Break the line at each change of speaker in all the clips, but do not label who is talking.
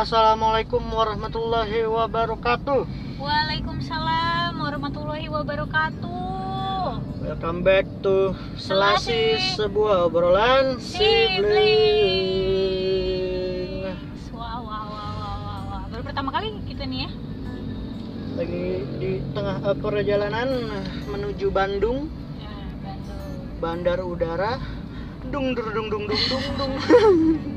Assalamualaikum warahmatullahi wabarakatuh.
Waalaikumsalam warahmatullahi wabarakatuh.
Welcome back to Selasi
Selasi.
sebuah obrolan sibling.
Wah, wah, wah, wah, wah, wah. Baru pertama kali kita nih ya.
Lagi di tengah eh, perjalanan menuju Bandung,
Ya, Bandung.
bandar udara. Dung dung dung dung dung dung dung.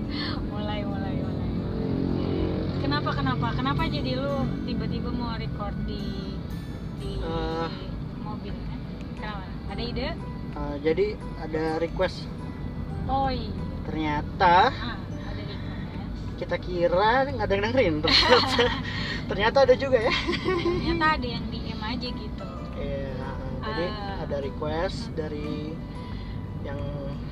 Kenapa, kenapa, kenapa jadi lu tiba-tiba mau record di di
Eh.
mobil? kan? Kenapa? Ada ide?
Ah, jadi ada request.
Oh iya.
Ternyata
Ah, ada request.
kita kira nggak ada yang dengerin. Ternyata, ternyata ada juga ya.
Ternyata ada yang DM aja gitu.
Iya, jadi
Ah.
ada request dari yang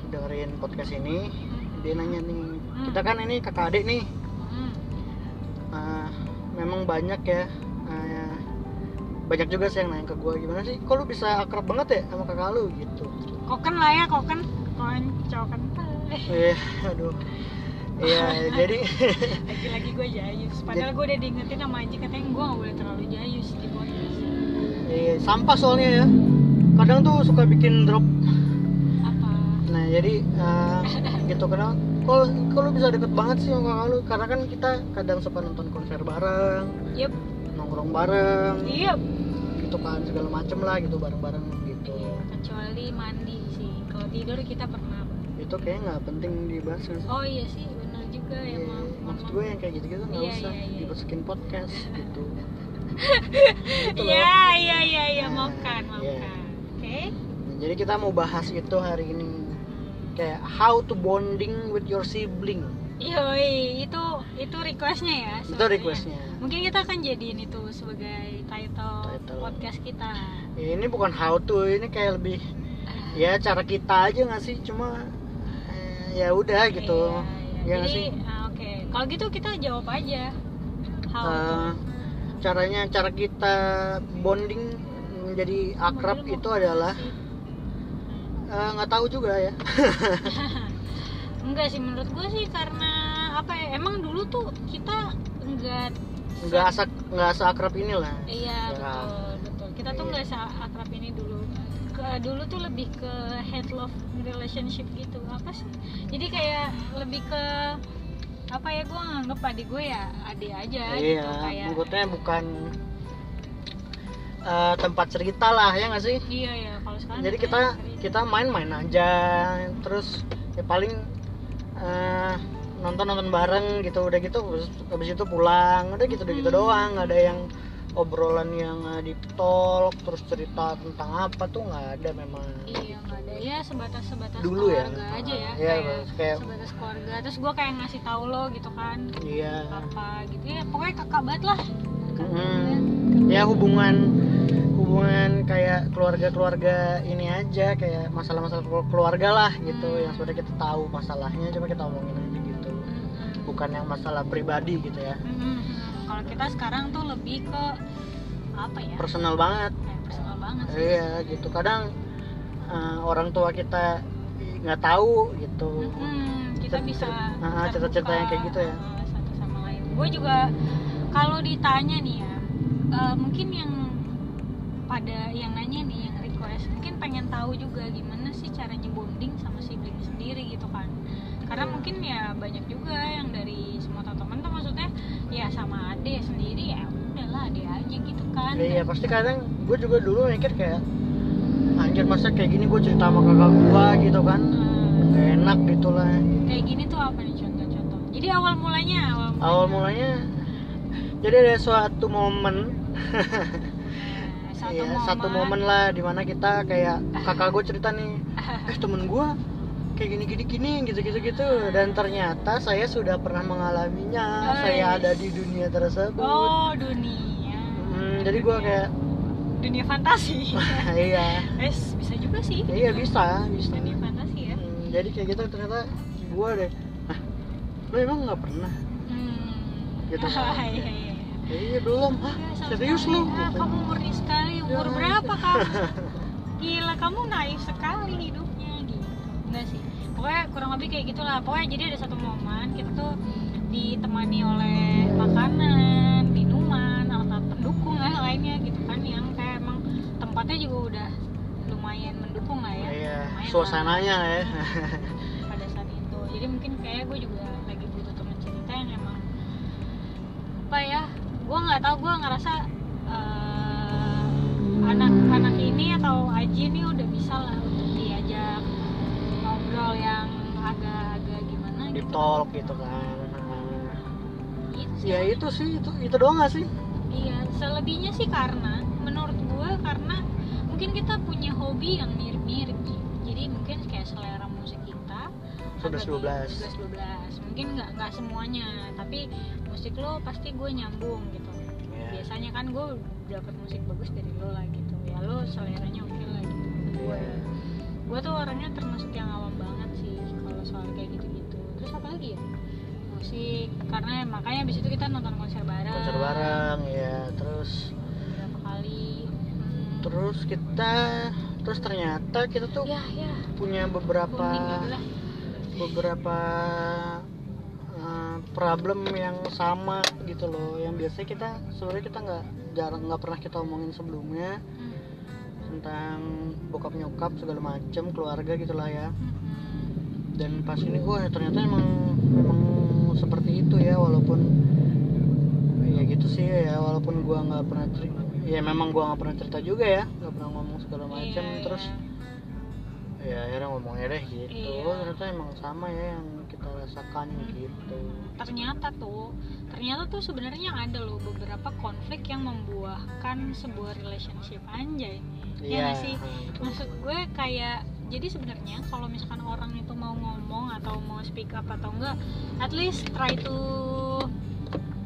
dengerin podcast ini. Dia nanya nih, kita kan ini kakak adik nih. Memang banyak ya. ah, banyak juga sih yang nanya ke gue gimana sih, kok lu bisa akrab banget ya sama kakak lu gitu.
Koken lah ya, koken. Konco kental.
Iya, aduh. Iya, jadi
Lagi-lagi gue jayus. Padahal gue udah diingetin sama Aji katanya gue gak boleh terlalu jayus di podcast.
iya, sampah soalnya ya. Kadang tuh suka bikin drop.
Apa?
Nah, jadi ah, gitu kenapa? Kalau kalau bisa deket banget sih sama kakak lu, karena kan kita kadang suka nonton konser bareng,
Yup.
nongkrong bareng,
Yup.
gitu kan segala macem lah gitu bareng-bareng gitu.
Iya, kecuali mandi sih. Kalau tidur kita pernah.
Itu kayaknya nggak penting dibahas kan?
Oh iya sih, benar juga ya
Iya,
maaf.
maksud gue yang kayak gitu-gitu nggak
Iya,
usah
iya, iya.
dimasukin podcast gitu. Gitu.
Iya, iya, iya, iya, maafkan, maafkan. Oke.
Nah, jadi kita mau bahas itu hari ini kayak how to bonding with your sibling.
Yoi, itu itu requestnya ya.
Itu
sebenarnya.
requestnya.
Mungkin kita akan jadiin itu sebagai title,
Title.
podcast kita.
Ya, ini bukan how to, ini kayak lebih ya cara kita aja nggak sih cuma eh, ya udah gitu.
Iya, iya.
Ya
Jadi, ah, oke. Kalau gitu kita jawab aja. How to.
Eh, caranya cara kita bonding menjadi akrab itu adalah
sih?
Eh, nggak tahu juga ya.
Enggak sih menurut gue sih karena apa ya? Emang dulu tuh kita enggak
nggak asa nggak seakrab inilah.
Iya
Ya.
betul betul. Kita tuh
Iya.
nggak akrab ini dulu. Ke, dulu tuh lebih ke head love relationship gitu apa sih? Jadi kayak lebih ke apa ya gue nganggep adik gue ya adik aja
Iya,
gitu kayak
bukan eh, tempat cerita lah ya nggak sih?
iya ya kalau sekarang
Jadi kita kita main-main aja, terus ya paling eh, nonton-nonton bareng gitu, udah gitu habis, itu pulang, udah gitu udah gitu
Hmm.
doang, nggak ada yang obrolan yang eh, deep talk, terus cerita tentang apa tuh nggak ada memang.
iya nggak ada ya sebatas sebatas
Dulu ya?
keluarga aja ya
Iya,
kayak
kayak-
sebatas keluarga terus gue kayak ngasih tahu lo gitu kan
Iya.
apa gitu ya pokoknya kakak banget lah Kakak
Hmm.
banget.
Ya hubungan hubungan kayak keluarga-keluarga ini aja kayak masalah-masalah kelu- keluarga lah gitu
Hmm.
yang sudah kita tahu masalahnya coba kita omongin aja gitu bukan yang masalah pribadi gitu ya
Mm-mm. kalau kita sekarang tuh lebih ke apa ya
personal banget
kayak personal banget sih
iya gitu kadang eh, orang tua kita nggak tahu gitu
Mm-mm. kita bisa
Ah, cerita-cerita yang kayak gitu ya.
uh, satu sama lain gue juga kalau ditanya nih ya uh, mungkin yang pada yang nanya nih yang request mungkin pengen tahu juga gimana sih caranya bonding sama sibling sendiri gitu kan. Karena
Iya.
mungkin ya banyak juga yang dari semua teman tuh maksudnya ya sama ade sendiri ya udahlah ade aja gitu kan.
Ya, iya pasti kadang gue juga dulu mikir kayak anjir masa kayak gini gue cerita sama kakak gue gitu kan?
Uh,
Gak enak gitu lah.
Kayak gini tuh apa nih contoh-contoh? Jadi awal mulanya awal mulanya,
awal mulanya jadi ada suatu momen
satu
Iya,
momen,
satu momen lah di mana kita kayak kakak gue cerita nih eh temen gue kayak gini gini gini gitu gitu gitu. Dan ternyata saya sudah pernah mengalaminya saya ada di dunia tersebut.
Oh dunia.
Hmm, jadi gue kayak
dunia fantasi.
Iya.
Es bisa juga sih.
Iya bisa bisa.
Dunia fantasi ya.
Hmm, jadi kayak gitu ternyata gue deh ah lu emang nggak pernah?
Hmm.
Gitu.
iya iya iya
Iya belum.
Hah?
Serius lu?
Ah, kamu murni sekali. Umur
ya.
berapa kamu? Gila, kamu naif sekali hidupnya gitu. Enggak sih. Pokoknya kurang lebih kayak gitulah. Pokoknya jadi ada satu momen kita tuh ditemani oleh makanan, minuman, atau pendukung lah lainnya gitu kan yang kayak emang tempatnya juga udah lumayan mendukung lah ya.
Iya.
Lumayan
Suasananya ya.
Pada saat itu. Jadi mungkin kayak gue juga nggak tahu gue ngerasa eh, anak-anak ini atau Aji ini udah bisa lah untuk diajak ngobrol yang agak-agak gimana
di
gitu
talk gitu kan
Gitu sih.
ya itu sih itu itu doang gak sih
Iya, selebihnya sih karena menurut gue karena mungkin kita punya hobi yang mirip-mirip Ji. Jadi mungkin kayak selera musik kita
11 12
12 mungkin nggak nggak semuanya tapi musik lo pasti gue nyambung gitu. Biasanya kan gue dapat musik bagus dari lo lah gitu. Ya lo seleranya oke lah gitu. Gue
Iya.
gue tuh orangnya termasuk yang awam banget sih kalau soal kayak gitu-gitu. Terus apa lagi ya? Musik. Karena makanya abis itu kita nonton konser bareng.
Konser bareng ya terus
beberapa kali? Hmm.
terus kita terus ternyata kita tuh
ya ya
punya beberapa
gitu
beberapa problem yang sama gitu loh yang biasanya kita sebenarnya kita nggak jarang nggak pernah kita omongin sebelumnya
Hmm.
tentang bokap nyokap segala macem keluarga gitulah ya
Hmm.
dan pas ini gue ternyata emang memang seperti itu ya walaupun ya gitu sih ya walaupun gua nggak pernah cerita ya memang gua nggak pernah cerita juga ya nggak pernah ngomong segala macam
Iya,
terus
iya.
ya akhirnya ngomongnya deh gitu
Iya.
oh ternyata emang sama ya yang kita rasakan gitu
ternyata tuh ternyata tuh sebenarnya ada loh beberapa konflik yang membuahkan sebuah relationship anjay Iya nggak sih?
betul.
maksud gue kayak jadi sebenarnya kalau misalkan orang itu mau ngomong atau mau speak up atau enggak at least try to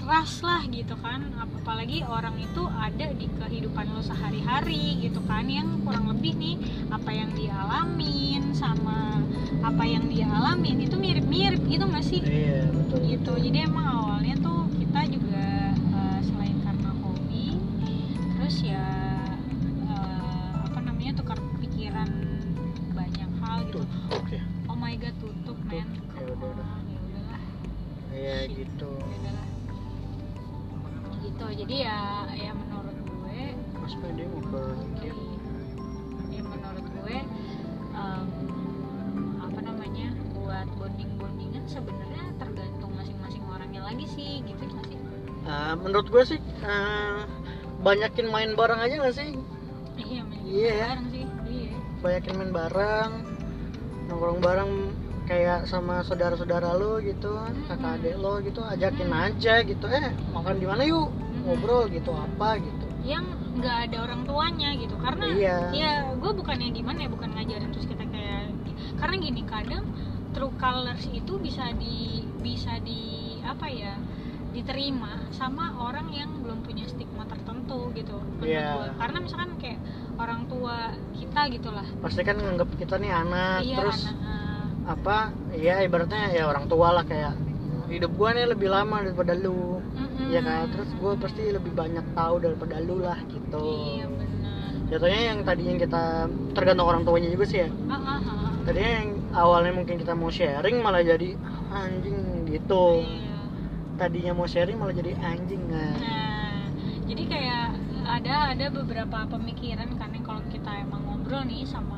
trust lah gitu kan. Ap- apalagi orang itu ada di kehidupan lo sehari-hari gitu kan. Yang kurang lebih nih apa yang dia alamin sama apa yang dia alamin itu mirip-mirip gitu nggak sih?
Iya betul.
Gitu. Jadi emang awalnya tuh kita juga eh, selain karena hobi terus ya eh, apa namanya tukar pikiran banyak hal gitu.
Oke.
Oh my god tutup men.
Ya udah, udah.
ya
iya gitu.
ya udahlah gitu. Jadi ya ya menurut gue
mas pede mau ke kiri
ya. Menurut gue em, apa namanya buat bonding bondingan sebenarnya tergantung masing-masing orangnya lagi sih gitu nggak sih?
Eh, menurut gue sih eh, banyakin main bareng aja gak sih?
Iya main
ya.
bareng sih. Iya.
Banyakin main bareng nongkrong bareng kayak sama saudara-saudara lo gitu kakak adik lo gitu ajakin aja gitu. Eh makan di mana yuk? Ngobrol gitu apa gitu.
Yang nggak ada orang tuanya gitu karena
Iya.
ya gue bukannya gimana ya bukan ngajarin terus kita kayak karena gini kadang true colors itu bisa di bisa di apa ya diterima sama orang yang belum punya stigma tertentu gitu
Iya.
gua. karena misalkan kayak orang tua kita gitulah
pasti kan nganggap kita nih anak
iya
terus
anak, eh,
apa ya ibaratnya ya orang tua lah kayak hidup gua nih lebih lama daripada lu.
Mm-mm.
ya kan? Terus gua pasti lebih banyak tahu daripada lu lah gitu.
Iya benar.
Jatuhnya yang tadinya kita tergantung orang tuanya juga sih ya.
Ah, ah, ah.
tadinya yang awalnya mungkin kita mau sharing malah jadi "Ah, anjing gitu.
Iya.
tadinya mau sharing malah jadi anjing nah
Nah, jadi kayak ada ada beberapa pemikiran kan yang kalau kita emang ngobrol nih sama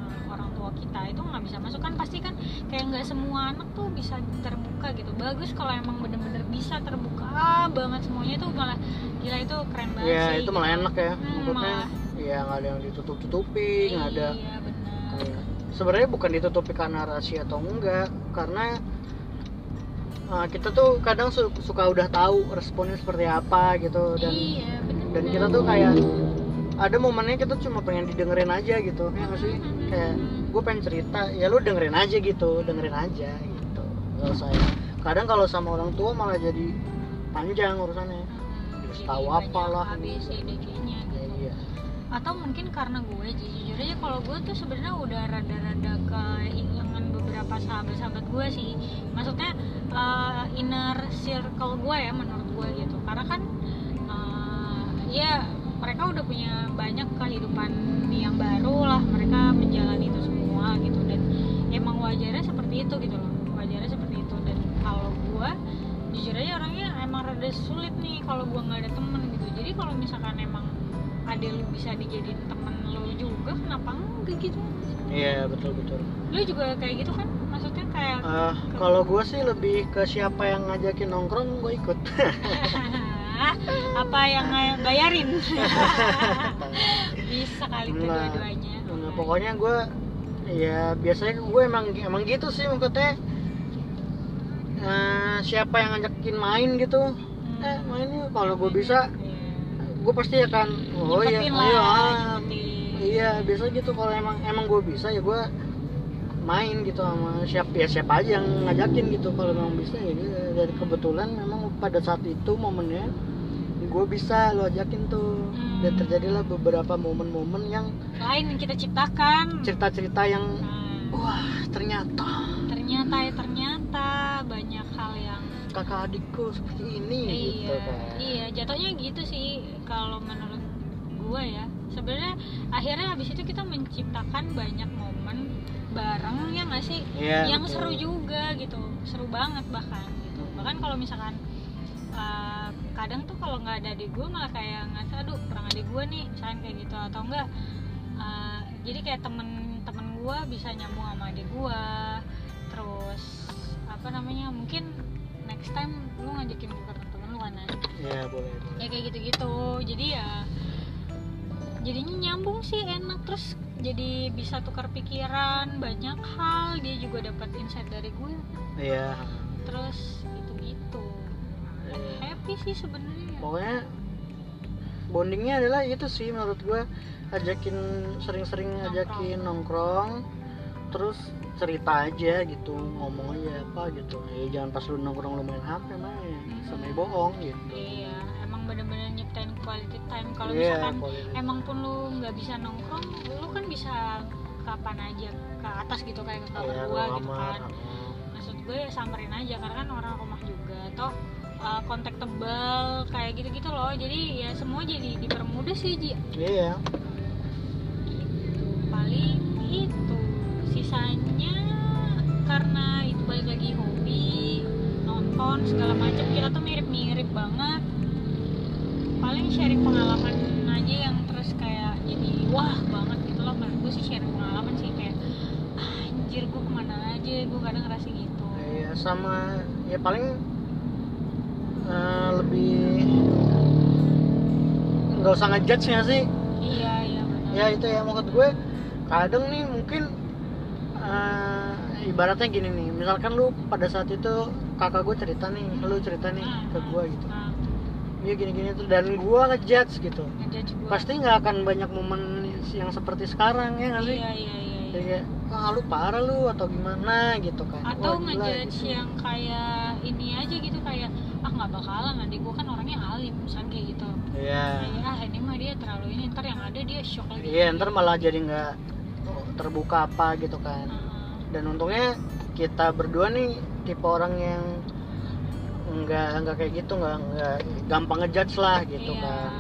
kita itu nggak bisa masuk. Kan pasti kan kayak nggak semua anak tuh bisa terbuka gitu. Bagus kalau emang bener-bener bisa terbuka. Banget semuanya tuh malah gila itu keren banget
ya
sih
itu malah
gitu.
enak ya
Hmm,
maksudnya.
malah.
ya nggak ada yang ditutup-tutupi nggak ada.
iya. Benar
kayak sebenarnya bukan ditutupi karena rahasia atau enggak karena uh, kita tuh kadang su- suka udah tahu responnya seperti apa gitu dan
iya bener
dan kita tuh kayak ada momennya kita cuma pengen didengerin aja gitu. Ya nggak sih? Kayak gue pengen cerita ya lu dengerin aja gitu dengerin aja gitu. Usah ya. kadang kalau sama orang tua malah jadi panjang urusannya. Terus tahu apa lah. Ya,
gitu.
Iya
atau mungkin karena gue jujur aja kalau gue tuh sebenarnya udah rada-rada kehilangan beberapa sahabat-sahabat gue sih. Maksudnya uh, inner circle gue ya menurut gue gitu. Karena kan uh, ya mereka udah punya banyak kehidupan yang baru lah mereka menjalani itu semua gitu. Dan emang wajarnya seperti itu gitu loh wajarnya seperti itu. Dan kalau gue jujur aja orangnya emang rada sulit nih kalau gue nggak ada temen gitu. Jadi kalau misalkan emang ada lu bisa dijadiin temen lo juga kenapa enggak gitu?
Iya betul betul.
Lo juga kayak gitu kan? Maksudnya kayak
Eh, kalau gue sih lebih ke siapa yang ngajakin nongkrong gue ikut
apa yang bayarin bisa kali tuh
Enggak.
dua-duanya
Nah, pokoknya gue ya biasanya gue emang emang gitu sih maksudnya Eh, siapa yang ngajakin main gitu
Hmm.
eh main yuk kalau gue bisa gue pasti akan oh iya ayo
lah,
ah. iya biasa gitu kalau emang emang gue bisa ya gue main gitu sama siapa ya siapa aja yang ngajakin gitu kalau memang bisa ya dari kebetulan memang pada saat itu momennya gue bisa lo ajakin tuh.
Hmm.
dan terjadilah beberapa momen-momen yang
lain yang kita ciptakan.
Cerita-cerita yang
Nah,
wah ternyata.
Ternyata ya ternyata banyak hal yang
kakak adikku seperti ini gitu
iya
kan.
iya jatuhnya gitu sih kalau menurut gua ya. Sebenarnya akhirnya habis itu kita menciptakan banyak momen bareng ya nggak sih?
Iya,
yang
betul.
seru juga gitu seru banget bahkan gitu. Bahkan kalau misalkan uh, kadang tuh kalau nggak ada adik gue malah kayak ngerasa aduh kurang adik gue nih misalkan kayak gitu atau enggak uh, jadi kayak temen-temen gue bisa nyambung sama adik gue terus apa namanya mungkin next time lu ngajakin gue ke temen lu kan Nan?
Iya, boleh boleh.
Ya kayak gitu-gitu. Jadi ya jadinya nyambung sih enak. Terus jadi bisa tukar pikiran banyak hal. Dia juga dapat insight dari gue
iya.
Terus gitu-gitu.
Iya.
Happy sih sebenarnya.
Pokoknya bondingnya adalah itu sih menurut gue ajakin sering-sering ajakin nongkrong terus cerita aja gitu ngomong aja apa gitu. Ya jangan pas lu nongkrong lu main hp main. Sampai bohong gitu.
Iya emang bener-bener nyiptain quality time. Kalau
Iya,
misalkan
quality.
emang pun lu nggak bisa nongkrong lu kan bisa kapan aja ke atas gitu kayak ke kamar
Iya,
gua gitu kan. maksud gue ya samperin aja karena kan orang rumah juga. Atau uh, kontak tebal kayak gitu-gitu loh. Jadi ya semua jadi dipermudah sih Ji.
Iya.
Paling itu sisanya karena itu balik lagi hobi nonton segala macam. Kita tuh mirip-mirip banget. Paling sharing pengalaman aja yang terus kayak jadi wah banget gitu loh. Menurut gue sih sharing pengalaman sih kayak "Ah, anjir gue ke mana aja? Gue kadang ngerasa gitu.
Iya sama ya paling eh, lebih nggak usah ngejudge nya sih.
Iya iya benar.
Ya itu ya maksud gue kadang nih mungkin eh, ibaratnya gini nih misalkan lu pada saat itu kakak gue cerita nih lu cerita nih
Ah,
ke gue gitu. dia gini-gini tuh dan gue ngejudge gitu.
Ngejudge gue
pasti nggak akan banyak momen yang seperti sekarang ya nggak sih?
Iya iya iya,
Jadi
iya.
kayak wah lu parah lu atau gimana? gitu kan.
Atau
Wah,
ngejudge
gitu.
yang kayak ini aja gitu kayak ah nggak bakalan adik gue kan orangnya alim misalnya kayak gitu
iya.
Kayak ah ini mah dia terlalu ini ntar yang ada dia shock lagi.
Iya ntar malah jadi nggak terbuka apa gitu kan.
Heeh.
dan untungnya kita berdua nih tipe orang yang nggak nggak kayak gitu nggak nggak gampang ngejudge lah gitu
Iya.
kan.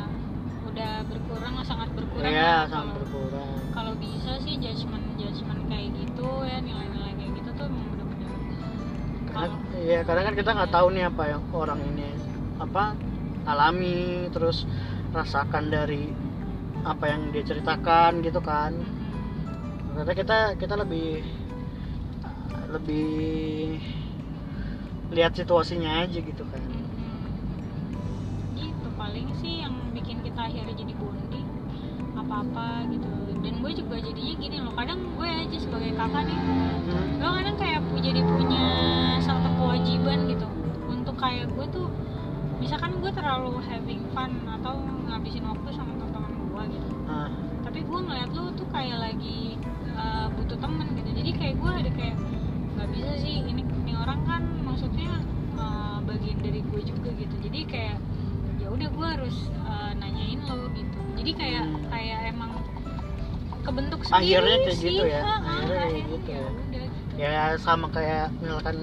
Udah berkurang lah sangat berkurang
iya
lah.
sangat berkurang.
kalau bisa sih judgement judgement kayak gitu ya nilai-nilai kayak gitu tuh emang bener-bener
karena iya kadang kan kita nggak tahu nih apa yang orang ini apa alami terus rasakan dari apa yang dia ceritakan gitu kan. Ternyata kita kita lebih lebih lihat situasinya aja gitu kan.
Gitu paling sih yang bikin kita akhirnya jadi bonding apa-apa gitu. Dan gue juga jadinya gini loh kadang gue aja sebagai kakak nih
Hmm.
gue kadang kayak jadi punya satu kewajiban gitu. Untuk kayak gue tuh misalkan gue terlalu having fun atau ngabisin waktu sama teman-teman gue gitu.
Ah,
tapi gue ngeliat lu tuh kayak lagi uh, butuh temen gitu. Jadi kayak gue ada kayak nggak bisa sih ini ini orang kan maksudnya uh, bagian dari gue juga gitu. Jadi kayak ya udah gue harus uh, nanyain lo gitu. Jadi kayak
Hmm.
kayak emang kebentuk sendiri
Akhirnya kayak
sih.
gitu ya? Akhirnya kayak gitu
ya.
ya?
udah gitu.
Ya sama kayak misalkan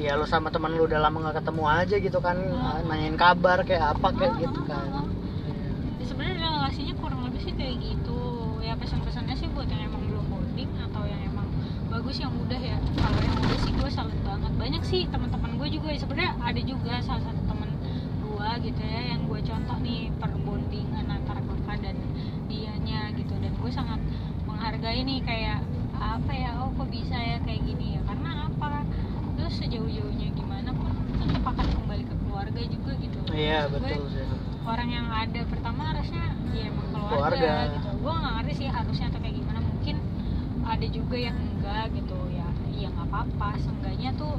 ya lu sama teman lu udah lama nggak ketemu aja gitu kan
Ah.
nanyain kabar kayak apa kayak gitu
ah,
kan.
Ya, sebenarnya relasinya kurang lebih sih kayak gitu. Ya pesan-pesannya sih buat yang emang belum bonding atau yang emang bagus yang udah ya. Kalau yang udah sih gue salut banget. Banyak sih teman-teman gue juga. Ya sebenarnya ada juga salah satu teman gue gitu ya yang gue contoh nih perbondingan antara kakak dan dianya gitu. Dan menghargai nih kayak apa ya? Oh kok bisa ya kayak gini ya? Karena apa sejauh-jauhnya gimana pun tetap akan kembali ke keluarga juga gitu.
Iya
Maksud gue,
betul sih.
orang yang ada pertama harusnya ya emang keluarga,
Keluarga.
gitu. Gue nggak ngerti sih harusnya atau kayak gimana. Mungkin ada juga yang enggak gitu ya ya nggak apa-apa. Seenggaknya tuh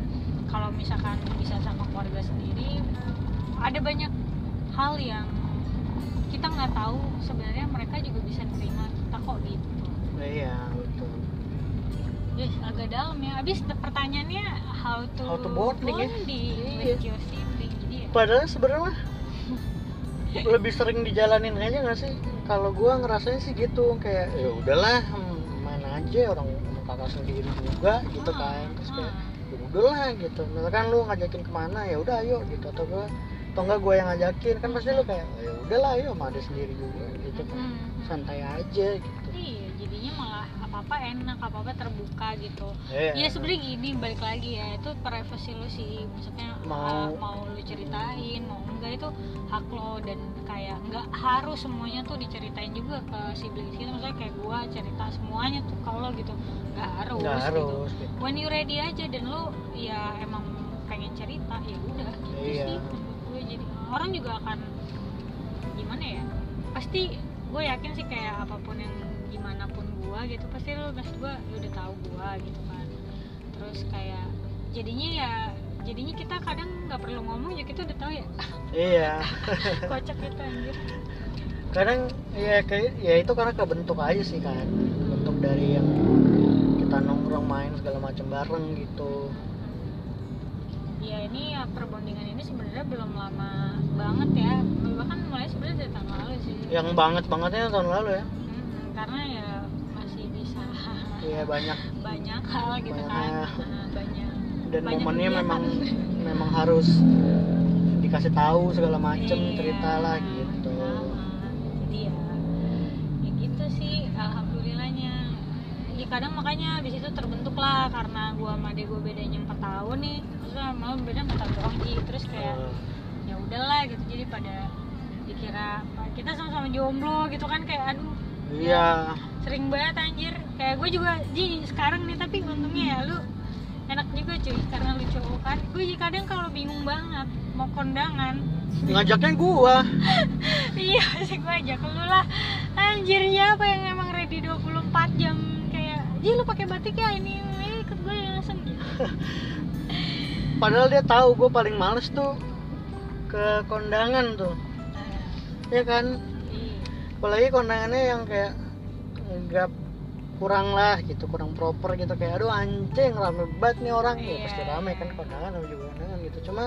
kalau misalkan bisa sama keluarga sendiri ada banyak hal yang kita nggak tahu. Sebenarnya mereka juga bisa nerima kita kok gitu.
Iya
Yes, agak dalam ya. Abis pertanyaannya how to,
How to bonding ya?
bonding
Iya.
with your sibling. Jadi ya,
padahal sebenarnya lebih sering dijalanin aja nggak sih kalau gua ngerasain sih gitu kayak ya udahlah hmm, main aja orang kakak sendiri juga gitu
ah,
kan terus kayak
ah.
ya udahlah gitu misalkan lu ngajakin ke mana ya udah ayo gitu atau gua atau enggak gua yang ngajakin kan pasti lu kayak ya udahlah ayo sama ada sendiri juga gitu kan santai aja gitu
apa-apa enak, apa-apa terbuka gitu.
Iya.
Ya sebenarnya gini balik lagi ya itu privasi lu sih maksudnya
Mau-
uh, mau lu ceritain mau enggak itu hak lo dan kayak nggak harus semuanya tuh diceritain juga ke sibling kita maksudnya kayak gua cerita semuanya tuh kalau gitu nggak harus,
nggak
gitu.
harus gitu.
when you ready aja dan lu ya emang pengen cerita ya udah gitu
Iya.
sih menurut gue jadi orang juga akan gimana ya pasti gue yakin sih kayak apa pun yang gimana pun gue gitu pasti lu maksud gue lu udah tahu gue gitu kan. Terus kayak jadinya ya jadinya kita kadang nggak perlu ngomong ya kita udah tahu ya.
Iya.
Kocak gitu anjir.
Kadang ya kayak ya itu karena kebentuk aja sih kan. Bentuk dari yang kita nongkrong main segala macam bareng gitu.
Ya ini ya perbondingan ini sebenarnya belum lama banget ya. Bahkan mulai sebenarnya dari tahun lalu sih.
Yang banget bangetnya tahun lalu ya?
Mm, karena ya
iya banyak.
Banyak hal gitu kan.
Banyak.
Nah, banyak.
Dan
Banyak
momennya
kegiatan.
memang memang harus dikasih tahu segala macem
Iya.
cerita lah gitu.
Nah, jadi ya ya gitu sih alhamdulillahnya. Ya kadang makanya habis itu terbentuk lah karena gua sama adek gua bedanya 4 tahun nih. Terus malah beda 4 tahun doang Ji. terus kayak
Eh,
ya udahlah gitu. Jadi pada dikira "Pak, kita sama-sama jomblo gitu kan kayak aduh
iya.
Sering banget anjir. Kayak gue juga ji sekarang nih tapi untungnya ya lu enak juga cuy karena lu cowok kan. Gue kadang kalau bingung banget mau kondangan.
Ngajaknya gua.
Iya sih gue ajak lu lah. Anjir siapa yang emang ready 24 jam kayak ji lu pakai batik ya ini ikut gue langsung. Gitu
padahal dia tahu gue paling males tuh ke kondangan tuh. Ya kan. Apalagi kondangannya yang kayak nggak kurang lah gitu kurang proper gitu. Kayak aduh anjing rame banget nih orang. Ya
Iya,
pasti rame
iya.
kan kondangan namanya juga kondangan gitu. Cuma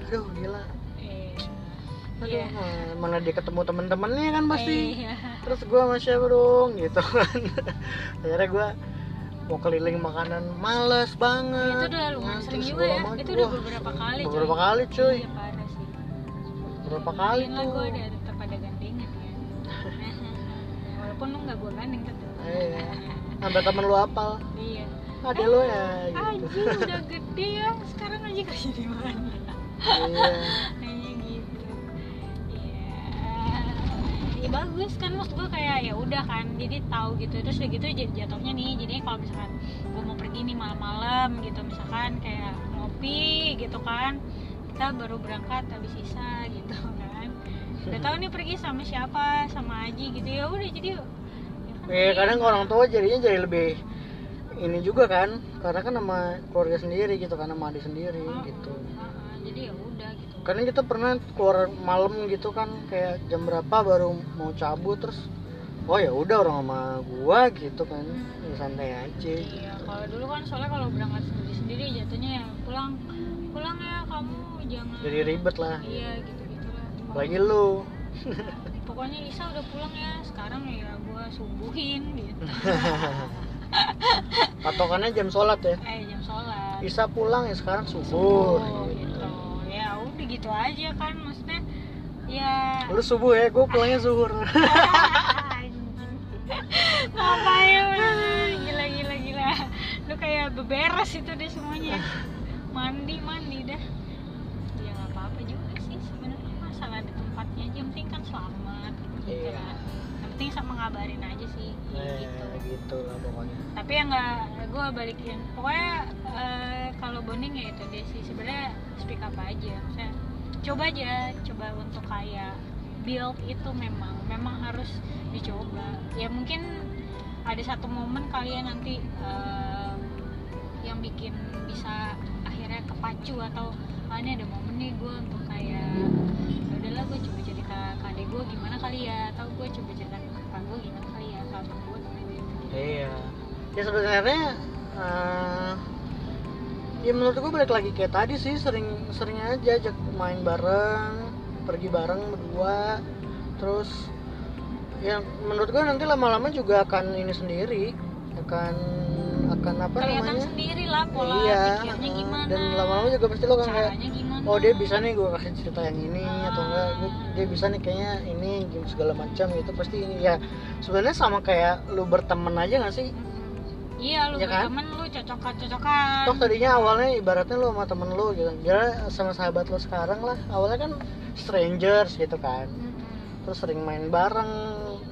aduh gila.
Iya.
aduh
Iya.
ma- mana dia ketemu temen-temennya kan pasti.
Iya.
terus gua sama siapa dong? Gitu kan. Akhirnya gua mau keliling makanan males banget.
Itu udah lumayan
Nah,
sering juga ya. Itu udah beberapa kali
beberapa
coy.
kali cuy.
Iya parah sih.
Beberapa kali tuh
gue ada walaupun lu nggak gue gandeng tetap
iya. Sampai temen lu apal.
Iya.
Ada lo ya gitu.
Aji udah gede ya. Sekarang aja kerja di mana?
Iya.
Kayaknya gitu. Ya ya bagus. Kan maksud gue kayak ya udah kan jadi tahu gitu. Terus udah gitu jadi jatuhnya nih jadi kalau misalkan gue mau pergi nih malam-malam gitu misalkan kayak ngopi gitu kan kita baru berangkat habis sisa gitu udah tahu nih pergi sama siapa sama Aji gitu. Ya udah jadi ya kan
Eh, kadang orang tua jadinya jadi lebih ini juga kan karena kan sama keluarga sendiri gitu kan sama adik sendiri
Oh,
gitu.
uh-uh, jadi ya udah gitu.
Kadang kita pernah keluar malam gitu kan kayak jam berapa baru mau cabut terus oh ya udah orang sama gua gitu kan ya, santai aja.
Iya, kalau dulu kan soalnya kalau berangkat sendiri sendiri jatuhnya ya pulang pulang ya kamu jangan
jadi ribet lah.
Iya gitu
lagi lu
Pokoknya Isa udah pulang ya. Sekarang ya gua subuhin gitu.
patokannya jam sholat ya
Eh jam sholat.
Isa pulang ya sekarang subuh
Subuh gitu. Ya udah gitu aja kan maksudnya. Ya
lu subuh ya gua pulangnya zuhur.
Ngapain gila gila gila. Lu kayak beberes itu deh semuanya. Mandi mandi dah. Ya nggak apa-apa juga sih sebenarnya masalah di tempatnya aja yang penting kan selamat gitu.
Iya.
kan. Yang penting sama ngabarin aja sih
eh,
gitu.
gitu lah pokoknya.
Tapi ya nggak gue balikin. Pokoknya eh, kalau bonding ya itu dia sih. Sebenarnya speak up aja. Maksudnya coba aja coba untuk kayak build itu memang memang harus dicoba. Ya mungkin ada satu momen kalian nanti eh, yang bikin bisa akhirnya kepacu atau ah, ini ada momen nih gue untuk kayak "Ya udahlah gue coba cerita ke adek gue gimana kali ya? Atau gue coba cerita ke kakak gue gimana kali ya? Kalau gue
iya. Ya sebenarnya eh, ya menurut gue balik lagi kayak tadi sih sering sering aja ajak main bareng pergi bareng berdua. Terus ya menurut gue nanti lama-lama juga akan ini sendiri akan akan apa
kelihatan
namanya?
sendiri lah pola
iya.
pikirnya gimana.
Dan lama-lama juga pasti lo kan kayak
gimana
oh dia bisa nih gue kasih cerita yang ini atau enggak. Dia bisa nih kayaknya ini game segala macam gitu. Pasti ini ya sebenarnya sama kayak lu berteman aja gak sih?
Iya lu
Ya kan?
berteman lu cocokan cocokan
toh tadinya awalnya ibaratnya lu sama temen lu gitu. Ya sama sahabat lu sekarang lah. Awalnya kan strangers gitu kan. Terus sering main bareng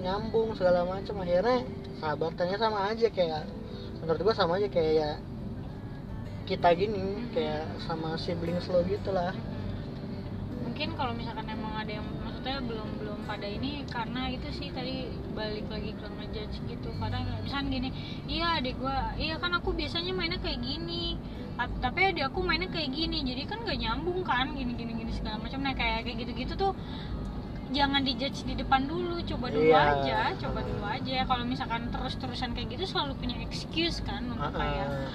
nyambung segala macam. Akhirnya sahabatannya sama aja kayak menurut gua sama aja kayak ya kita gini kayak sama siblings lo gitu lah
mungkin kalau misalkan emang ada yang maksudnya belum belum pada ini karena itu sih tadi balik lagi ke ngejudge gitu. Kadang misalnya gini iya adik gua iya kan aku biasanya mainnya kayak gini. Ta- tapi adik aku mainnya kayak gini jadi kan gak nyambung kan gini gini gini segala macam. Nah kayak kayak gitu gitu tuh jangan dijudge di depan dulu coba dulu
Iya.
aja coba dulu aja. Kalau misalkan terus terusan kayak gitu selalu punya excuse kan untuk kayak
Heeh.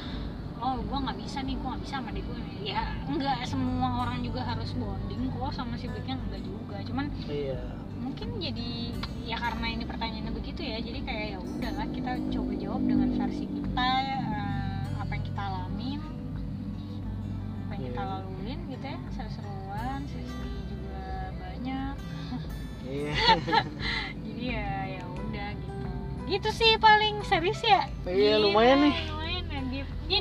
Oh gue nggak bisa nih gue nggak bisa sama adik gue ya nggak semua orang juga harus bonding kok sama siblingnya enggak juga. Cuman
iya.
mungkin jadi ya karena ini pertanyaannya begitu ya jadi kayak ya udahlah kita coba jawab dengan versi kita eh, apa yang kita alamin apa yang kita
Iya.
laluin gitu ya seru-seruan sesi juga banyak.
Iya.
Jadi ya ya udah gitu. Gitu sih paling serius ya.
Iya, lumayan nih.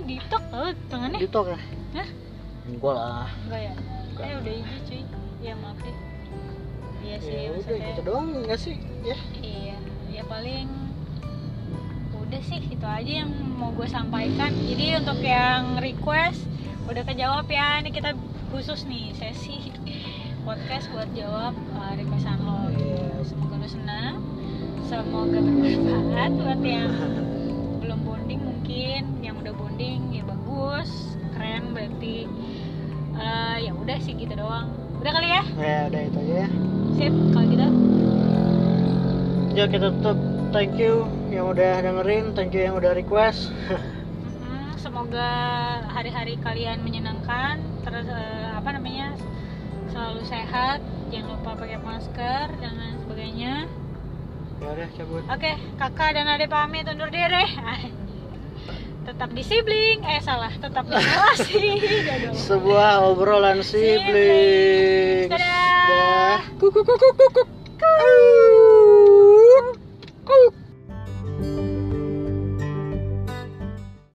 Di ini tok tuh tangannya?
Di talk ya?
Hah?
enggak lah.
Enggak ya?
Enggak.
eh udah hijau cuy. Ya maaf deh. Iya sih
ya udah gitu doang enggak sih? Ya.
Iya ya paling udah sih itu aja yang mau gue sampaikan. Jadi untuk yang request udah kejawab ya. Ini kita khusus nih sesi podcast buat jawab uh, requestan lo.
Iya.
semoga lo senang. Semoga bermanfaat buat yang keren berarti Eh, ya udah sih gitu doang. Udah kali ya?
Ya udah itu aja ya.
Sip kalau gitu.
Ya kita tutup. Thank you yang udah dengerin thank you yang udah request.
Mm, semoga hari-hari kalian menyenangkan terus eh, apa namanya selalu sehat. Jangan lupa pakai masker dan lain sebagainya.
Ya udah cabut.
Oke kakak dan adek pamit undur diri. tetap di sibling eh salah tetap di relasi
sebuah obrolan
Sibling.
sibling.
Dadah.
Kuk,